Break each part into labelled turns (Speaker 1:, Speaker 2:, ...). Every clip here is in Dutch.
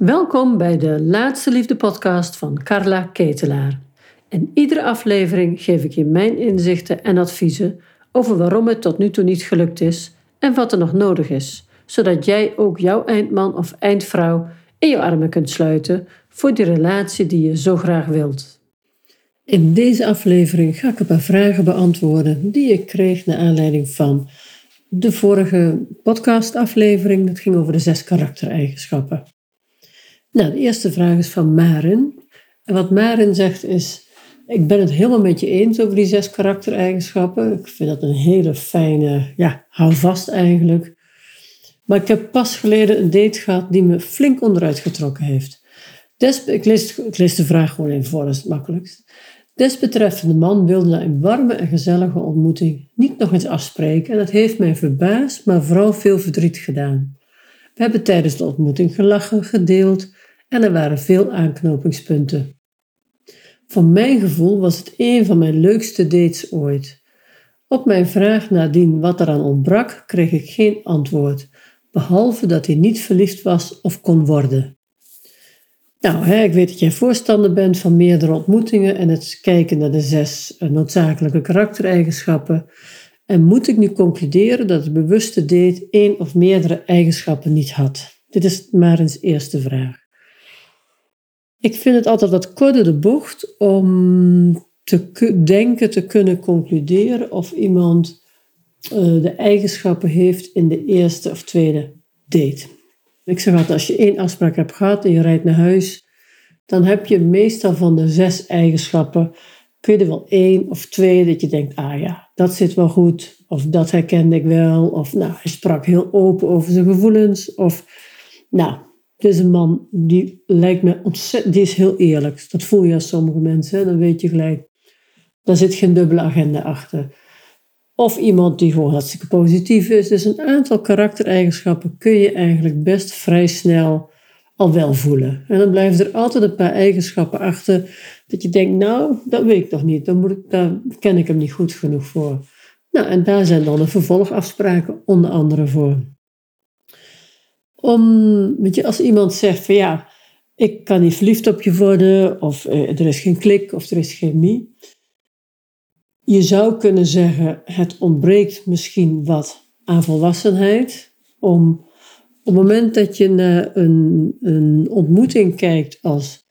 Speaker 1: Welkom bij de Laatste Liefde podcast van Carla Ketelaar. In iedere aflevering geef ik je mijn inzichten en adviezen over waarom het tot nu toe niet gelukt is en wat er nog nodig is, zodat jij ook jouw eindman of eindvrouw in je armen kunt sluiten voor die relatie die je zo graag wilt. In deze aflevering ga ik een paar vragen beantwoorden die ik kreeg naar aanleiding van de vorige podcastaflevering. Dat ging over de zes karaktereigenschappen. Nou, de eerste vraag is van Marin. En wat Marin zegt is: Ik ben het helemaal met je eens over die zes karaktereigenschappen. Ik vind dat een hele fijne, ja, hou vast eigenlijk. Maar ik heb pas geleden een date gehad die me flink onderuit getrokken heeft. Des, ik, lees, ik lees de vraag gewoon even voor, dat is het makkelijkst. Desbetreffende man wilde na een warme en gezellige ontmoeting niet nog eens afspreken en dat heeft mij verbaasd, maar vooral veel verdriet gedaan. We hebben tijdens de ontmoeting gelachen, gedeeld en er waren veel aanknopingspunten. Voor mijn gevoel was het een van mijn leukste dates ooit. Op mijn vraag nadien wat eraan ontbrak, kreeg ik geen antwoord, behalve dat hij niet verliefd was of kon worden. Nou, hè, ik weet dat jij voorstander bent van meerdere ontmoetingen en het kijken naar de zes eh, noodzakelijke karaktereigenschappen. En moet ik nu concluderen dat het bewuste date één of meerdere eigenschappen niet had? Dit is maar eens eerste vraag. Ik vind het altijd wat korter de bocht om te denken te kunnen concluderen of iemand uh, de eigenschappen heeft in de eerste of tweede date. Ik zeg altijd, als je één afspraak hebt gehad en je rijdt naar huis, dan heb je meestal van de zes eigenschappen, kun je er wel één of twee dat je denkt, ah ja, dat zit wel goed, of dat herkende ik wel, of nou, hij sprak heel open over zijn gevoelens, of nou, dit is een man die lijkt me ontzettend, die is heel eerlijk. Dat voel je als sommige mensen, dan weet je gelijk, daar zit geen dubbele agenda achter. Of iemand die gewoon hartstikke positief is. Dus een aantal karaktereigenschappen kun je eigenlijk best vrij snel al wel voelen. En dan blijven er altijd een paar eigenschappen achter dat je denkt, nou, dat weet ik toch niet. Dan moet ik, daar ken ik hem niet goed genoeg voor. Nou, en daar zijn dan de vervolgafspraken onder andere voor. Om, weet je, als iemand zegt van ja, ik kan niet verliefd op je worden, of eh, er is geen klik, of er is chemie. Je zou kunnen zeggen, het ontbreekt misschien wat aan volwassenheid. Om op het moment dat je naar een, een ontmoeting kijkt als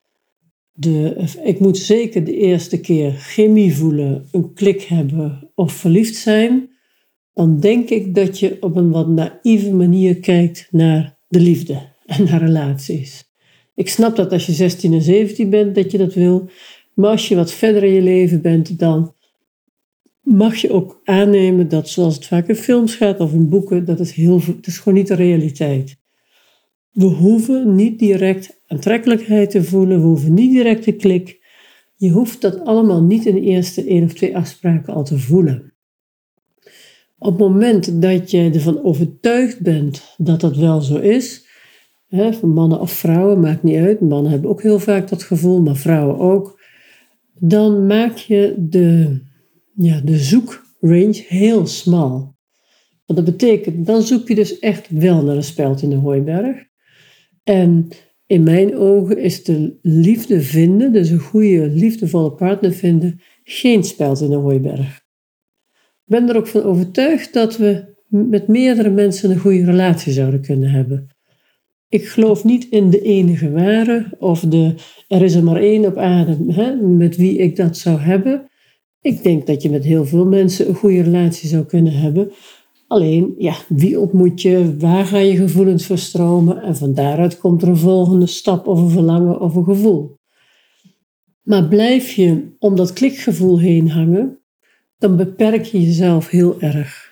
Speaker 1: de, ik moet zeker de eerste keer chemie voelen, een klik hebben of verliefd zijn, dan denk ik dat je op een wat naïeve manier kijkt naar de liefde en naar relaties. Ik snap dat als je 16 en 17 bent dat je dat wil, maar als je wat verder in je leven bent, dan mag je ook aannemen dat, zoals het vaak in films gaat of in boeken, dat het heel, het is gewoon niet de realiteit. We hoeven niet direct aantrekkelijkheid te voelen, we hoeven niet direct te klik. Je hoeft dat allemaal niet in de eerste één of twee afspraken al te voelen. Op het moment dat je ervan overtuigd bent dat dat wel zo is, hè, voor mannen of vrouwen, maakt niet uit, mannen hebben ook heel vaak dat gevoel, maar vrouwen ook, dan maak je de ja, de zoekrange heel smal. Wat dat betekent, dan zoek je dus echt wel naar een speld in de hooiberg. En in mijn ogen is de liefde vinden, dus een goede, liefdevolle partner vinden, geen speld in de hooiberg. Ben er ook van overtuigd dat we met meerdere mensen een goede relatie zouden kunnen hebben. Ik geloof niet in de enige ware of de er is er maar één op aarde hè, met wie ik dat zou hebben. Ik denk dat je met heel veel mensen een goede relatie zou kunnen hebben. Alleen, ja, wie ontmoet je? Waar ga je gevoelens verstromen? En van daaruit komt er een volgende stap of een verlangen of een gevoel. Maar blijf je om dat klikgevoel heen hangen, dan beperk je jezelf heel erg.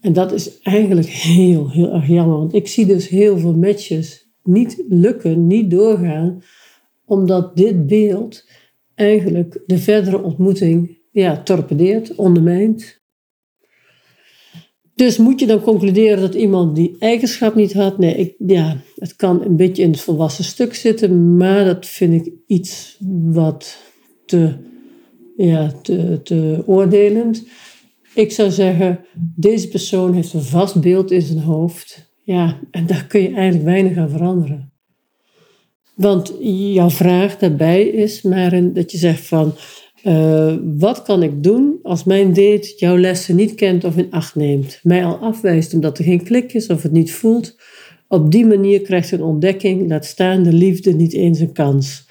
Speaker 1: En dat is eigenlijk heel, heel erg jammer. Want ik zie dus heel veel matches niet lukken, niet doorgaan, omdat dit beeld eigenlijk de verdere ontmoeting ja, torpedeert, ondermijnt. Dus moet je dan concluderen dat iemand die eigenschap niet had? Nee, ik, ja, het kan een beetje in het volwassen stuk zitten, maar dat vind ik iets wat te, ja, te, te oordelend. Ik zou zeggen, deze persoon heeft een vast beeld in zijn hoofd. Ja, en daar kun je eigenlijk weinig aan veranderen. Want jouw vraag daarbij is, Maren, dat je zegt van, uh, wat kan ik doen als mijn date jouw lessen niet kent of in acht neemt? Mij al afwijst omdat er geen klik is of het niet voelt. Op die manier krijgt een ontdekking, laat staan de liefde, niet eens een kans.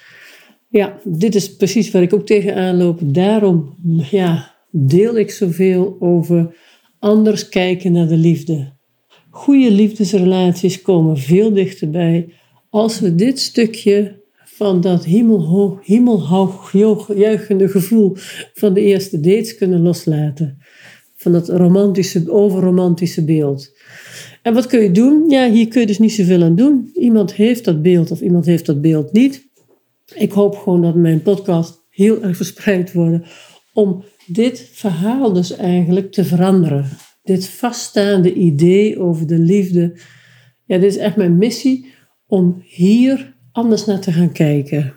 Speaker 1: Ja, dit is precies waar ik ook tegenaan loop. Daarom ja, deel ik zoveel over anders kijken naar de liefde. Goede liefdesrelaties komen veel dichterbij als we dit stukje van dat hemelhoog, juichende gevoel van de eerste dates kunnen loslaten. Van dat romantische, overromantische beeld. En wat kun je doen? Ja, hier kun je dus niet zoveel aan doen. Iemand heeft dat beeld of iemand heeft dat beeld niet. Ik hoop gewoon dat mijn podcast heel erg verspreid wordt om dit verhaal dus eigenlijk te veranderen. Dit vaststaande idee over de liefde. Ja, dit is echt mijn missie om hier anders naar te gaan kijken.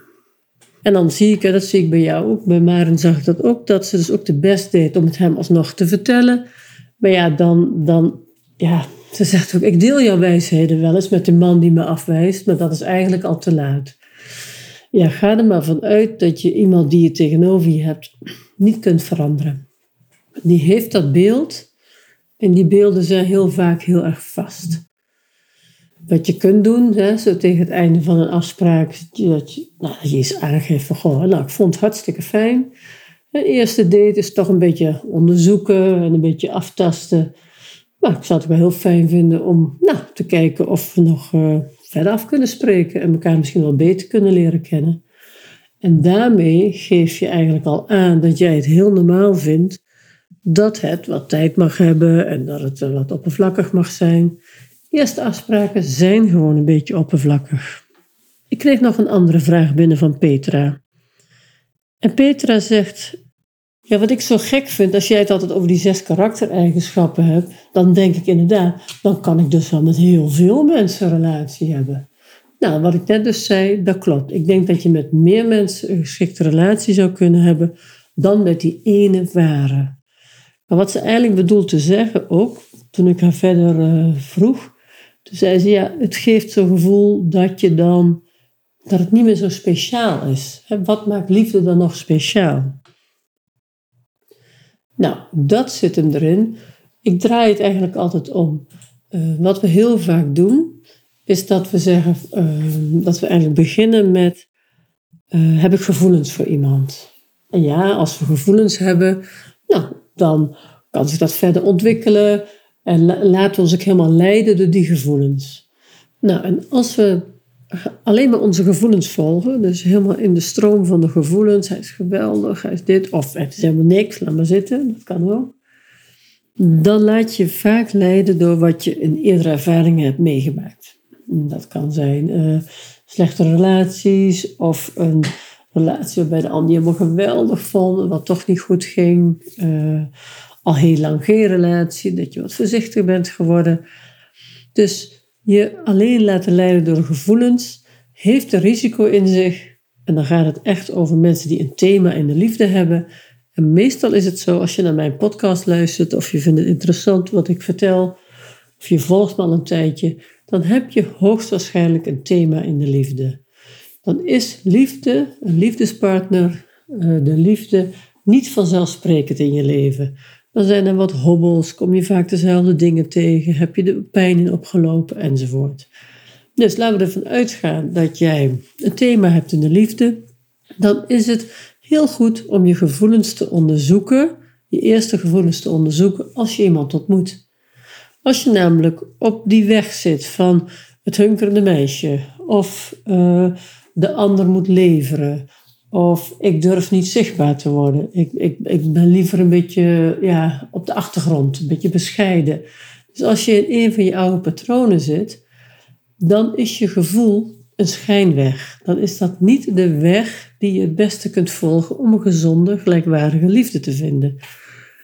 Speaker 1: En dan zie ik, dat zie ik bij jou ook, bij Maren zag ik dat ook, dat ze dus ook de best deed om het hem alsnog te vertellen. Maar ja, dan, dan ja, ze zegt ook, ik deel jouw wijsheden wel eens met de man die me afwijst, maar dat is eigenlijk al te laat. Ja, ga er maar vanuit dat je iemand die je tegenover je hebt niet kunt veranderen. Die heeft dat beeld en die beelden zijn heel vaak heel erg vast. Wat je kunt doen, hè, zo tegen het einde van een afspraak, dat je, nou, je eens aangeeft van, goh, nou, ik vond het hartstikke fijn. De eerste date is toch een beetje onderzoeken en een beetje aftasten. Maar ik zou het wel heel fijn vinden om nou, te kijken of we nog uh, verder af kunnen spreken en elkaar misschien wel beter kunnen leren kennen. En daarmee geef je eigenlijk al aan dat jij het heel normaal vindt dat het wat tijd mag hebben en dat het wat oppervlakkig mag zijn. Eerste afspraken zijn gewoon een beetje oppervlakkig. Ik kreeg nog een andere vraag binnen van Petra. En Petra zegt: Ja, wat ik zo gek vind, als jij het altijd over die zes karaktereigenschappen hebt, dan denk ik inderdaad, dan kan ik dus wel met heel veel mensen een relatie hebben. Nou, wat ik net dus zei, dat klopt. Ik denk dat je met meer mensen een geschikte relatie zou kunnen hebben dan met die ene ware. Maar wat ze eigenlijk bedoelt te zeggen ook, toen ik haar verder uh, vroeg, toen zei ze, ja, het geeft zo'n gevoel dat je dan, dat het niet meer zo speciaal is. Wat maakt liefde dan nog speciaal? Nou, dat zit hem erin. Ik draai het eigenlijk altijd om. Uh, wat we heel vaak doen, is dat we zeggen, uh, dat we eigenlijk beginnen met, uh, heb ik gevoelens voor iemand? En ja, als we gevoelens hebben, nou, dan kan zich dat verder ontwikkelen. En laten we ons ook helemaal leiden door die gevoelens. Nou, en als we alleen maar onze gevoelens volgen, dus helemaal in de stroom van de gevoelens, hij is geweldig, hij is dit, of het is helemaal niks, laat maar zitten, dat kan ook. Dan laat je vaak leiden door wat je in eerdere ervaringen hebt meegemaakt. Dat kan zijn uh, slechte relaties of een relatie waarbij de ander helemaal geweldig vond, wat toch niet goed ging. Uh, al heel lang geen relatie, dat je wat voorzichtig bent geworden. Dus je alleen laten leiden door gevoelens heeft een risico in zich. En dan gaat het echt over mensen die een thema in de liefde hebben. En meestal is het zo, als je naar mijn podcast luistert of je vindt het interessant wat ik vertel, of je volgt me al een tijdje, dan heb je hoogstwaarschijnlijk een thema in de liefde. Dan is liefde, een liefdespartner, eh, de liefde, niet vanzelfsprekend in je leven. Dan zijn er wat hobbels, kom je vaak dezelfde dingen tegen, heb je de pijn in opgelopen enzovoort. Dus laten we ervan uitgaan dat jij een thema hebt in de liefde. Dan is het heel goed om je gevoelens te onderzoeken, je eerste gevoelens te onderzoeken als je iemand ontmoet. Als je namelijk op die weg zit van het hunkerende meisje of uh, de ander moet leveren of ik durf niet zichtbaar te worden. Ik, ik, ik ben liever een beetje ja, op de achtergrond, een beetje bescheiden. Dus als je in een van je oude patronen zit, dan is je gevoel een schijnweg. Dan is dat niet de weg die je het beste kunt volgen om een gezonde, gelijkwaardige liefde te vinden.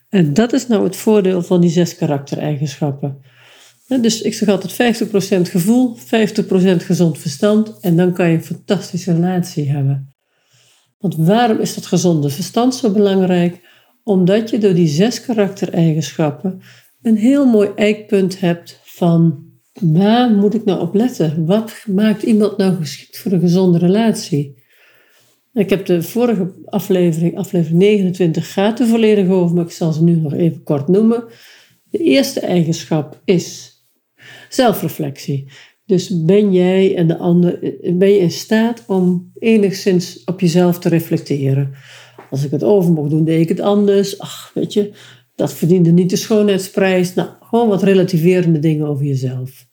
Speaker 1: En dat is nou het voordeel van die zes karaktereigenschappen. Dus ik zeg altijd 50% gevoel, 50% gezond verstand en dan kan je een fantastische relatie hebben. Want waarom is dat gezonde verstand zo belangrijk? Omdat je door die zes karaktereigenschappen een heel mooi eikpunt hebt van Waar moet ik nou op letten? Wat maakt iemand nou geschikt voor een gezonde relatie? Ik heb de vorige aflevering, aflevering 29, gaat er volledig over, maar ik zal ze nu nog even kort noemen. De eerste eigenschap is zelfreflectie. Dus ben jij en de ander, ben je in staat om enigszins op jezelf te reflecteren? Als ik het over mocht doen, deed ik het anders. Ach, weet je, dat verdiende niet de schoonheidsprijs. Nou, gewoon wat relativerende dingen over jezelf.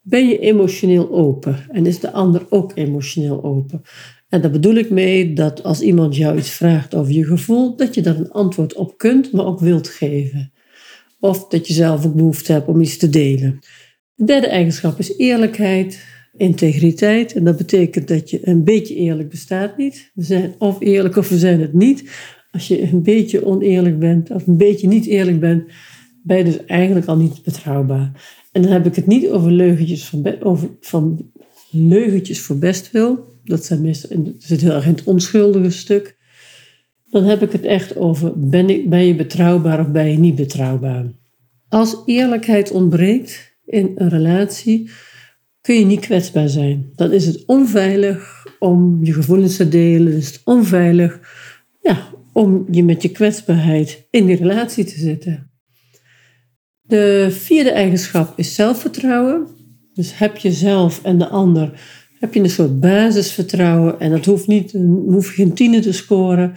Speaker 1: Ben je emotioneel open en is de ander ook emotioneel open? En daar bedoel ik mee dat als iemand jou iets vraagt over je gevoel, dat je daar een antwoord op kunt, maar ook wilt geven. Of dat je zelf ook behoefte hebt om iets te delen. De derde eigenschap is eerlijkheid, integriteit. En dat betekent dat je een beetje eerlijk bestaat niet. We zijn of eerlijk of we zijn het niet. Als je een beetje oneerlijk bent of een beetje niet eerlijk bent, ben je dus eigenlijk al niet betrouwbaar. En dan heb ik het niet over leugentjes van, over, van leugentjes voor bestwil. Dat zijn meestal, zit heel erg in het onschuldige stuk. Dan heb ik het echt over, ben, ik, ben je betrouwbaar of ben je niet betrouwbaar? Als eerlijkheid ontbreekt in een relatie, kun je niet kwetsbaar zijn. Dan is het onveilig om je gevoelens te delen. is het onveilig ja, om je met je kwetsbaarheid in die relatie te zetten. De vierde eigenschap is zelfvertrouwen. Dus heb je zelf en de ander heb je een soort basisvertrouwen. En dat hoeft niet, hoef geen tienen te scoren.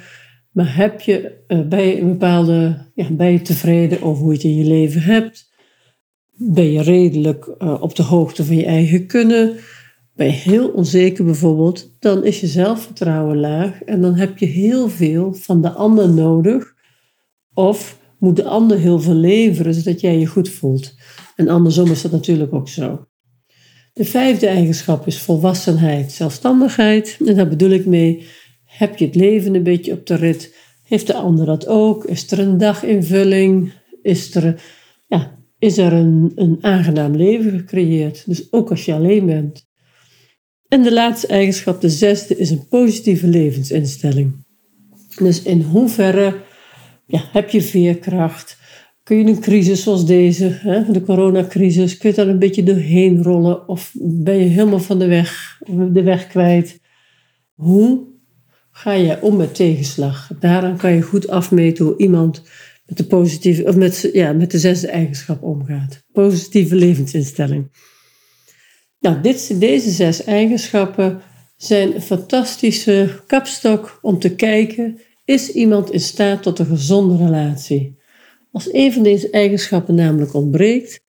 Speaker 1: Maar heb je, uh, ben een bepaalde, ja, ben je tevreden over hoe je het in je leven hebt? Ben je redelijk uh, op de hoogte van je eigen kunnen? Ben je heel onzeker bijvoorbeeld, dan is je zelfvertrouwen laag en dan heb je heel veel van de ander nodig. Of moet de ander heel veel leveren zodat jij je goed voelt. En andersom is dat natuurlijk ook zo. De vijfde eigenschap is volwassenheid, zelfstandigheid. En daar bedoel ik mee, heb je het leven een beetje op de rit? Heeft de ander dat ook? Is er een daginvulling? Is er, ja, is er een, een aangenaam leven gecreëerd? Dus ook als je alleen bent. En de laatste eigenschap, de zesde, is een positieve levensinstelling. Dus in hoeverre ja, heb je veerkracht? Kun je een crisis zoals deze, hè, de coronacrisis, kun je daar een beetje doorheen rollen? Of ben je helemaal van de weg, de weg kwijt? Hoe ga je om met tegenslag? Daaraan kan je goed afmeten hoe iemand met de, positieve, of met, ja, met de zesde eigenschap omgaat. Positieve levensinstelling. Nou, dit, deze zes eigenschappen zijn een fantastische kapstok om te kijken, is iemand in staat tot een gezonde relatie? Als een van deze eigenschappen namelijk ontbreekt,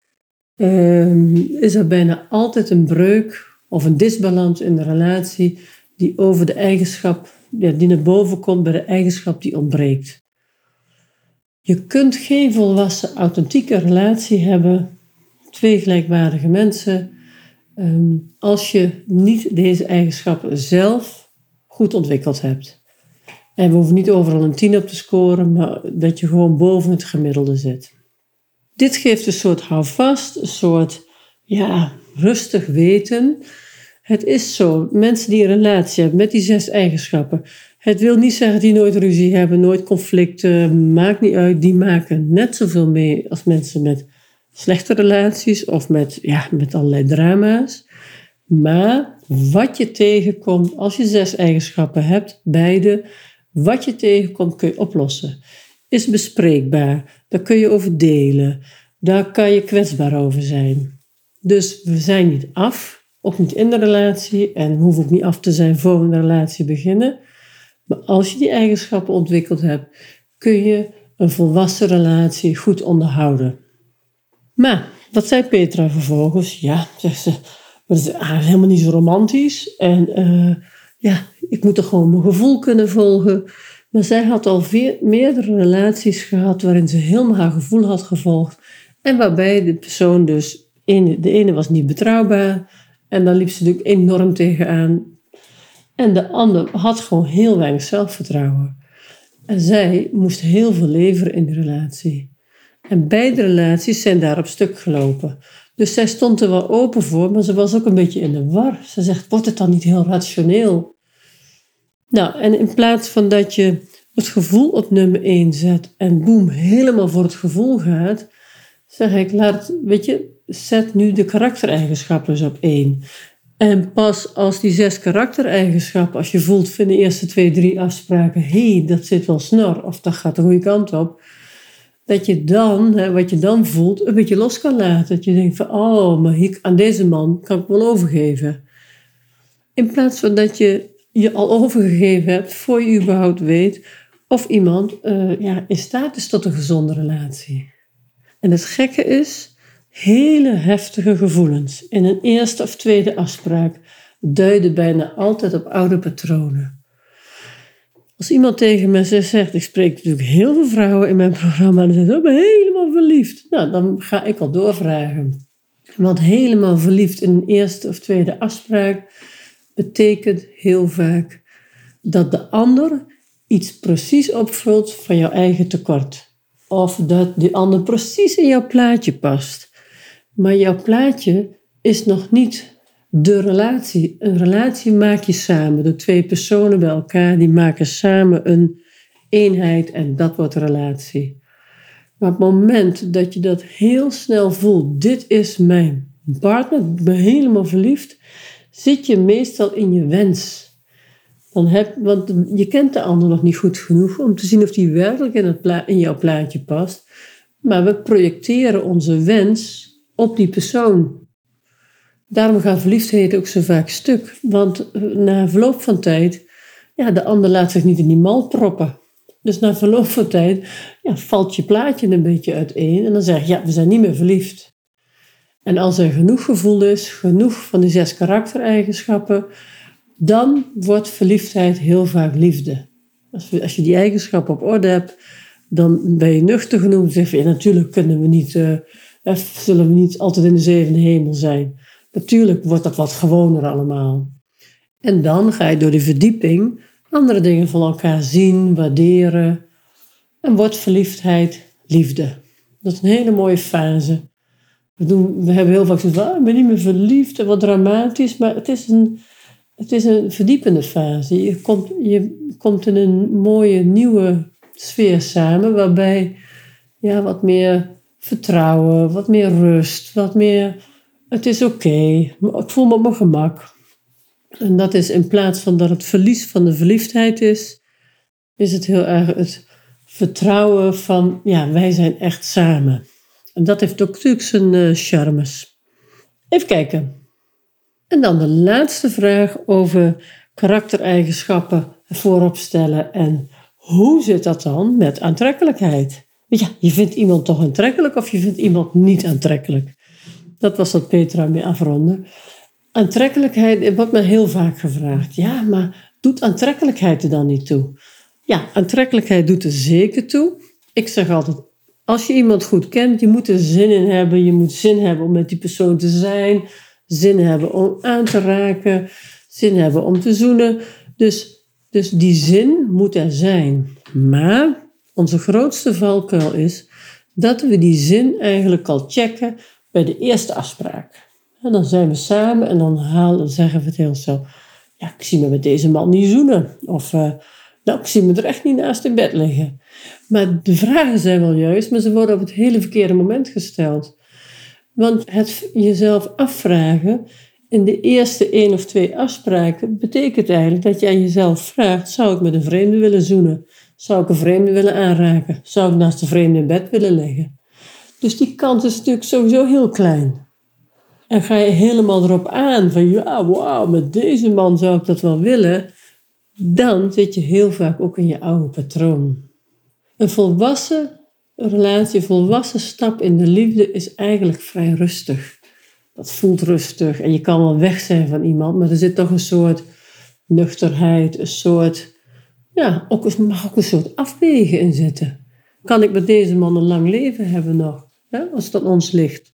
Speaker 1: ehm, is er bijna altijd een breuk of een disbalans in de relatie die over de eigenschap, ja, die naar boven komt bij de eigenschap die ontbreekt. Je kunt geen volwassen, authentieke relatie hebben, twee gelijkwaardige mensen, ehm, als je niet deze eigenschappen zelf goed ontwikkeld hebt. En we hoeven niet overal een 10 op te scoren, maar dat je gewoon boven het gemiddelde zit. Dit geeft een soort houvast, een soort ja, rustig weten. Het is zo, mensen die een relatie hebben met die zes eigenschappen. Het wil niet zeggen die nooit ruzie hebben, nooit conflicten, maakt niet uit. Die maken net zoveel mee als mensen met slechte relaties of met, ja, met allerlei drama's. Maar wat je tegenkomt als je zes eigenschappen hebt, beide, wat je tegenkomt kun je oplossen. Is bespreekbaar. Daar kun je over delen. Daar kan je kwetsbaar over zijn. Dus we zijn niet af, ook niet in de relatie en hoeven ook niet af te zijn voor we een relatie beginnen. Maar als je die eigenschappen ontwikkeld hebt, kun je een volwassen relatie goed onderhouden. Maar, wat zei Petra vervolgens? Ja, zegt ze, dat is helemaal niet zo romantisch. En uh, ja, ik moet er gewoon mijn gevoel kunnen volgen. Maar zij had al meerdere relaties gehad waarin ze helemaal haar gevoel had gevolgd. En waarbij de persoon dus, de ene was niet betrouwbaar. En daar liep ze natuurlijk enorm tegenaan. En de ander had gewoon heel weinig zelfvertrouwen. En zij moest heel veel leveren in de relatie. En beide relaties zijn daar op stuk gelopen. Dus zij stond er wel open voor, maar ze was ook een beetje in de war. Ze zegt, wordt het dan niet heel rationeel? Nou, en in plaats van dat je het gevoel op nummer 1 zet en boem, helemaal voor het gevoel gaat, zeg ik, laat, weet je, zet nu de karaktereigenschappen eens op één. En pas als die zes karaktereigenschappen, als je voelt van de eerste twee, drie afspraken, hé, hey, dat zit wel snor, of dat gaat de goede kant op, dat je dan, wat je dan voelt, een beetje los kan laten. Dat je denkt van, oh, maar hier, aan deze man kan ik wel overgeven. In plaats van dat je je al overgegeven hebt, voor je überhaupt weet of iemand uh, ja, in staat is tot een gezonde relatie. En het gekke is, hele heftige gevoelens in een eerste of tweede afspraak duiden bijna altijd op oude patronen. Als iemand tegen me zegt, ik spreek natuurlijk heel veel vrouwen in mijn programma en ze zeggen, ik ben helemaal verliefd. Nou, dan ga ik al doorvragen. Want helemaal verliefd in een eerste of tweede afspraak betekent heel vaak dat de ander iets precies opvult van jouw eigen tekort. Of dat die ander precies in jouw plaatje past. Maar jouw plaatje is nog niet de relatie. Een relatie maak je samen. De twee personen bij elkaar, die maken samen een eenheid en dat wordt relatie. Maar op het moment dat je dat heel snel voelt, dit is mijn partner, ik ben helemaal verliefd, zit je meestal in je wens. Want je kent de ander nog niet goed genoeg om te zien of die werkelijk in jouw plaatje past. Maar we projecteren onze wens op die persoon. Daarom gaan verliefdheden ook zo vaak stuk. Want eh, na verloop van tijd, ja, de ander laat zich niet in die mal proppen. Dus na verloop van tijd ja, valt je plaatje een beetje uiteen. En dan zeg je, ja, we zijn niet meer verliefd. En als er genoeg gevoel is, genoeg van die zes karaktereigenschappen, dan wordt verliefdheid heel vaak liefde. Als, je die eigenschappen op orde hebt, dan ben je nuchter genoeg. zeg je, natuurlijk kunnen we niet, uh, zullen we niet altijd in de zevende hemel zijn. Natuurlijk wordt dat wat gewoner allemaal. En dan ga je door de verdieping andere dingen van elkaar zien, waarderen. En wordt verliefdheid liefde. Dat is een hele mooie fase. We, doen, we hebben heel vaak gezegd, ah, ik ben niet meer verliefd wat dramatisch. Maar het is een, het is een verdiepende fase. Je komt, je komt in een mooie nieuwe sfeer samen, waarbij ja, wat meer vertrouwen, wat meer rust, wat meer het is oké, ik voel me op mijn gemak. En dat is in plaats van dat het verlies van de verliefdheid is, is het heel erg het vertrouwen van, ja, wij zijn echt samen. En dat heeft ook natuurlijk zijn uh, charmes. Even kijken. En dan de laatste vraag over karaktereigenschappen voorop stellen. En hoe zit dat dan met aantrekkelijkheid? Ja, je vindt iemand toch aantrekkelijk of je vindt iemand niet aantrekkelijk? Dat was wat Petra mee afronden. Aantrekkelijkheid wordt me heel vaak gevraagd. Ja, maar doet aantrekkelijkheid er dan niet toe? Ja, aantrekkelijkheid doet er zeker toe. Ik zeg altijd, als je iemand goed kent, je moet er zin in hebben. Je moet zin hebben om met die persoon te zijn. Zin hebben om aan te raken. Zin hebben om te zoenen. Dus, dus die zin moet er zijn. Maar onze grootste valkuil is dat we die zin eigenlijk al checken bij de eerste afspraak. En dan zijn we samen en dan halen, zeggen we het heel zo. Ja, ik zie me met deze man niet zoenen. Of, uh, nou, ik zie me er echt niet naast in bed liggen. Maar de vragen zijn wel juist, maar ze worden op het hele verkeerde moment gesteld. Want het jezelf afvragen in de eerste één of twee afspraken betekent eigenlijk dat je aan jezelf vraagt: zou ik met een vreemde willen zoenen? Zou ik een vreemde willen aanraken? Zou ik naast een vreemde in bed willen liggen? Dus die kans is natuurlijk sowieso heel klein. En ga je helemaal erop aan van ja, wauw, met deze man zou ik dat wel willen, dan zit je heel vaak ook in je oude patroon. Een volwassen relatie, een volwassen stap in de liefde is eigenlijk vrij rustig. Dat voelt rustig en je kan wel weg zijn van iemand, maar er zit toch een soort nuchterheid, een soort, ja, ook, mag ook een soort afwegen in zitten. Kan ik met deze man een lang leven hebben nog? als het ons ligt.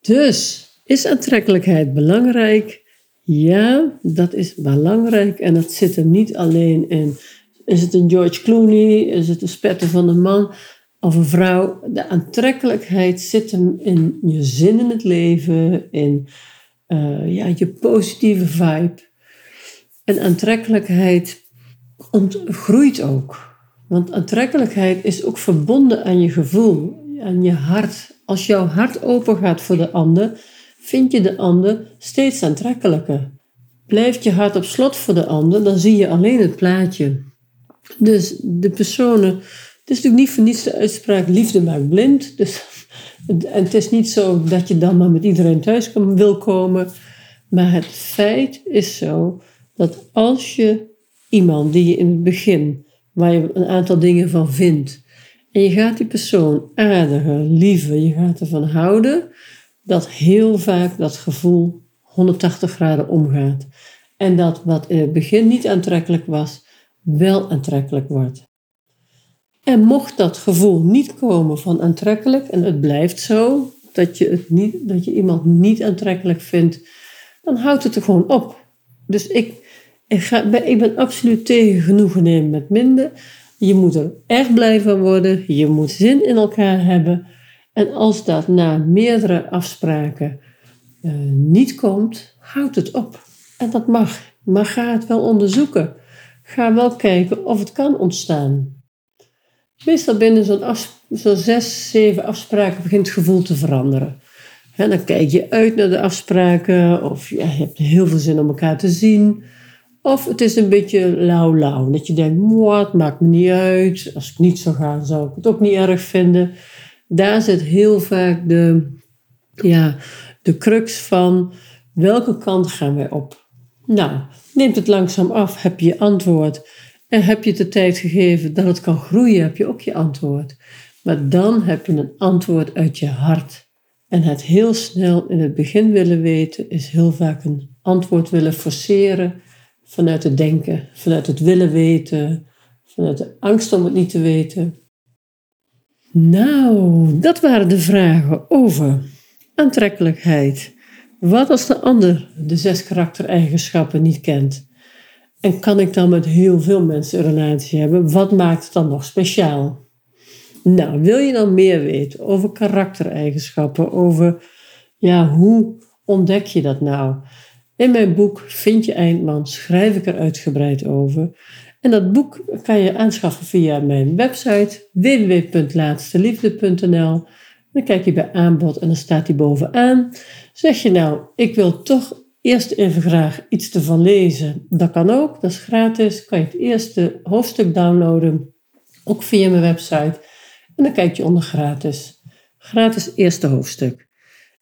Speaker 1: Dus, is aantrekkelijkheid belangrijk? Ja, dat is belangrijk. En dat zit er niet alleen in. Is het een George Clooney? Is het een spetter van een man of een vrouw? De aantrekkelijkheid zit hem in je zin in het leven, in uh, ja, je positieve vibe. En aantrekkelijkheid groeit ook. Want aantrekkelijkheid is ook verbonden aan je gevoel. aan je hart. Als jouw hart open gaat voor de ander, vind je de ander steeds aantrekkelijker. Blijft je hart op slot voor de ander, dan zie je alleen het plaatje. Dus de personen, het is natuurlijk niet voor niets de uitspraak liefde maakt blind. Dus, en het is niet zo dat je dan maar met iedereen thuis kan, wil komen. Maar het feit is zo dat als je iemand die je in het begin, waar je een aantal dingen van vindt, en je gaat die persoon aardiger, liever, je gaat ervan houden, dat heel vaak dat gevoel 180 graden omgaat. En dat wat in het begin niet aantrekkelijk was, wel aantrekkelijk wordt. En mocht dat gevoel niet komen van aantrekkelijk en het blijft zo, dat je, het niet, dat je iemand niet aantrekkelijk vindt, dan houdt het er gewoon op. Dus ik, ik, ik ben absoluut tegen genoegen nemen met minder. Je moet er echt blij van worden. Je moet zin in elkaar hebben. En als dat na meerdere afspraken uh, niet komt, houd het op. En dat mag. Maar ga het wel onderzoeken. Ga wel kijken of het kan ontstaan. Meestal binnen zo'n zo zes, zeven afspraken begint het gevoel te veranderen. En dan kijk je uit naar de afspraken, of je hebt heel veel zin om elkaar te zien. Of het is een beetje lauw-lauw. Dat je denkt, het maakt me niet uit. Als ik niet zou gaan, zou ik het ook niet erg vinden. Daar zit heel vaak de, ja, de crux van welke kant gaan wij op. Nou, neemt het langzaam af, heb je je antwoord. En heb je de tijd gegeven dat het kan groeien, heb je ook je antwoord. Maar dan heb je een antwoord uit je hart. En het heel snel in het begin willen weten is heel vaak een antwoord willen forceren vanuit het denken, vanuit het willen weten, vanuit de angst om het niet te weten. Nou, dat waren de vragen over aantrekkelijkheid. Wat als de ander de zes karaktereigenschappen niet kent? En kan ik dan met heel veel mensen een relatie hebben? Wat maakt het dan nog speciaal? Nou, wil je dan meer weten over karaktereigenschappen, over ja, hoe ontdek je dat nou? In mijn boek Vind je Eindman schrijf ik er uitgebreid over. En dat boek kan je aanschaffen via mijn website www.laatsteliefde.nl. Dan kijk je bij aanbod en dan staat die bovenaan. Zeg je nou, ik wil toch eerst even graag iets ervan lezen. Dat kan ook, dat is gratis. Kan je het eerste hoofdstuk downloaden, ook via mijn website. En dan kijk je onder gratis. Gratis eerste hoofdstuk.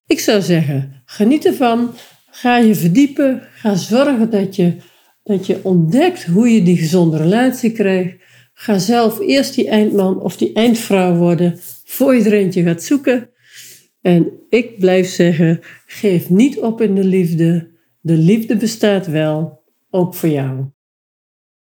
Speaker 1: Ik zou zeggen, geniet ervan. Ga je verdiepen. Ga zorgen dat je, dat je ontdekt hoe je die gezonde relatie krijgt. Ga zelf eerst die eindman of die eindvrouw worden voor je gaat zoeken. En ik blijf zeggen, geef niet op in de liefde. De liefde bestaat wel, ook voor jou.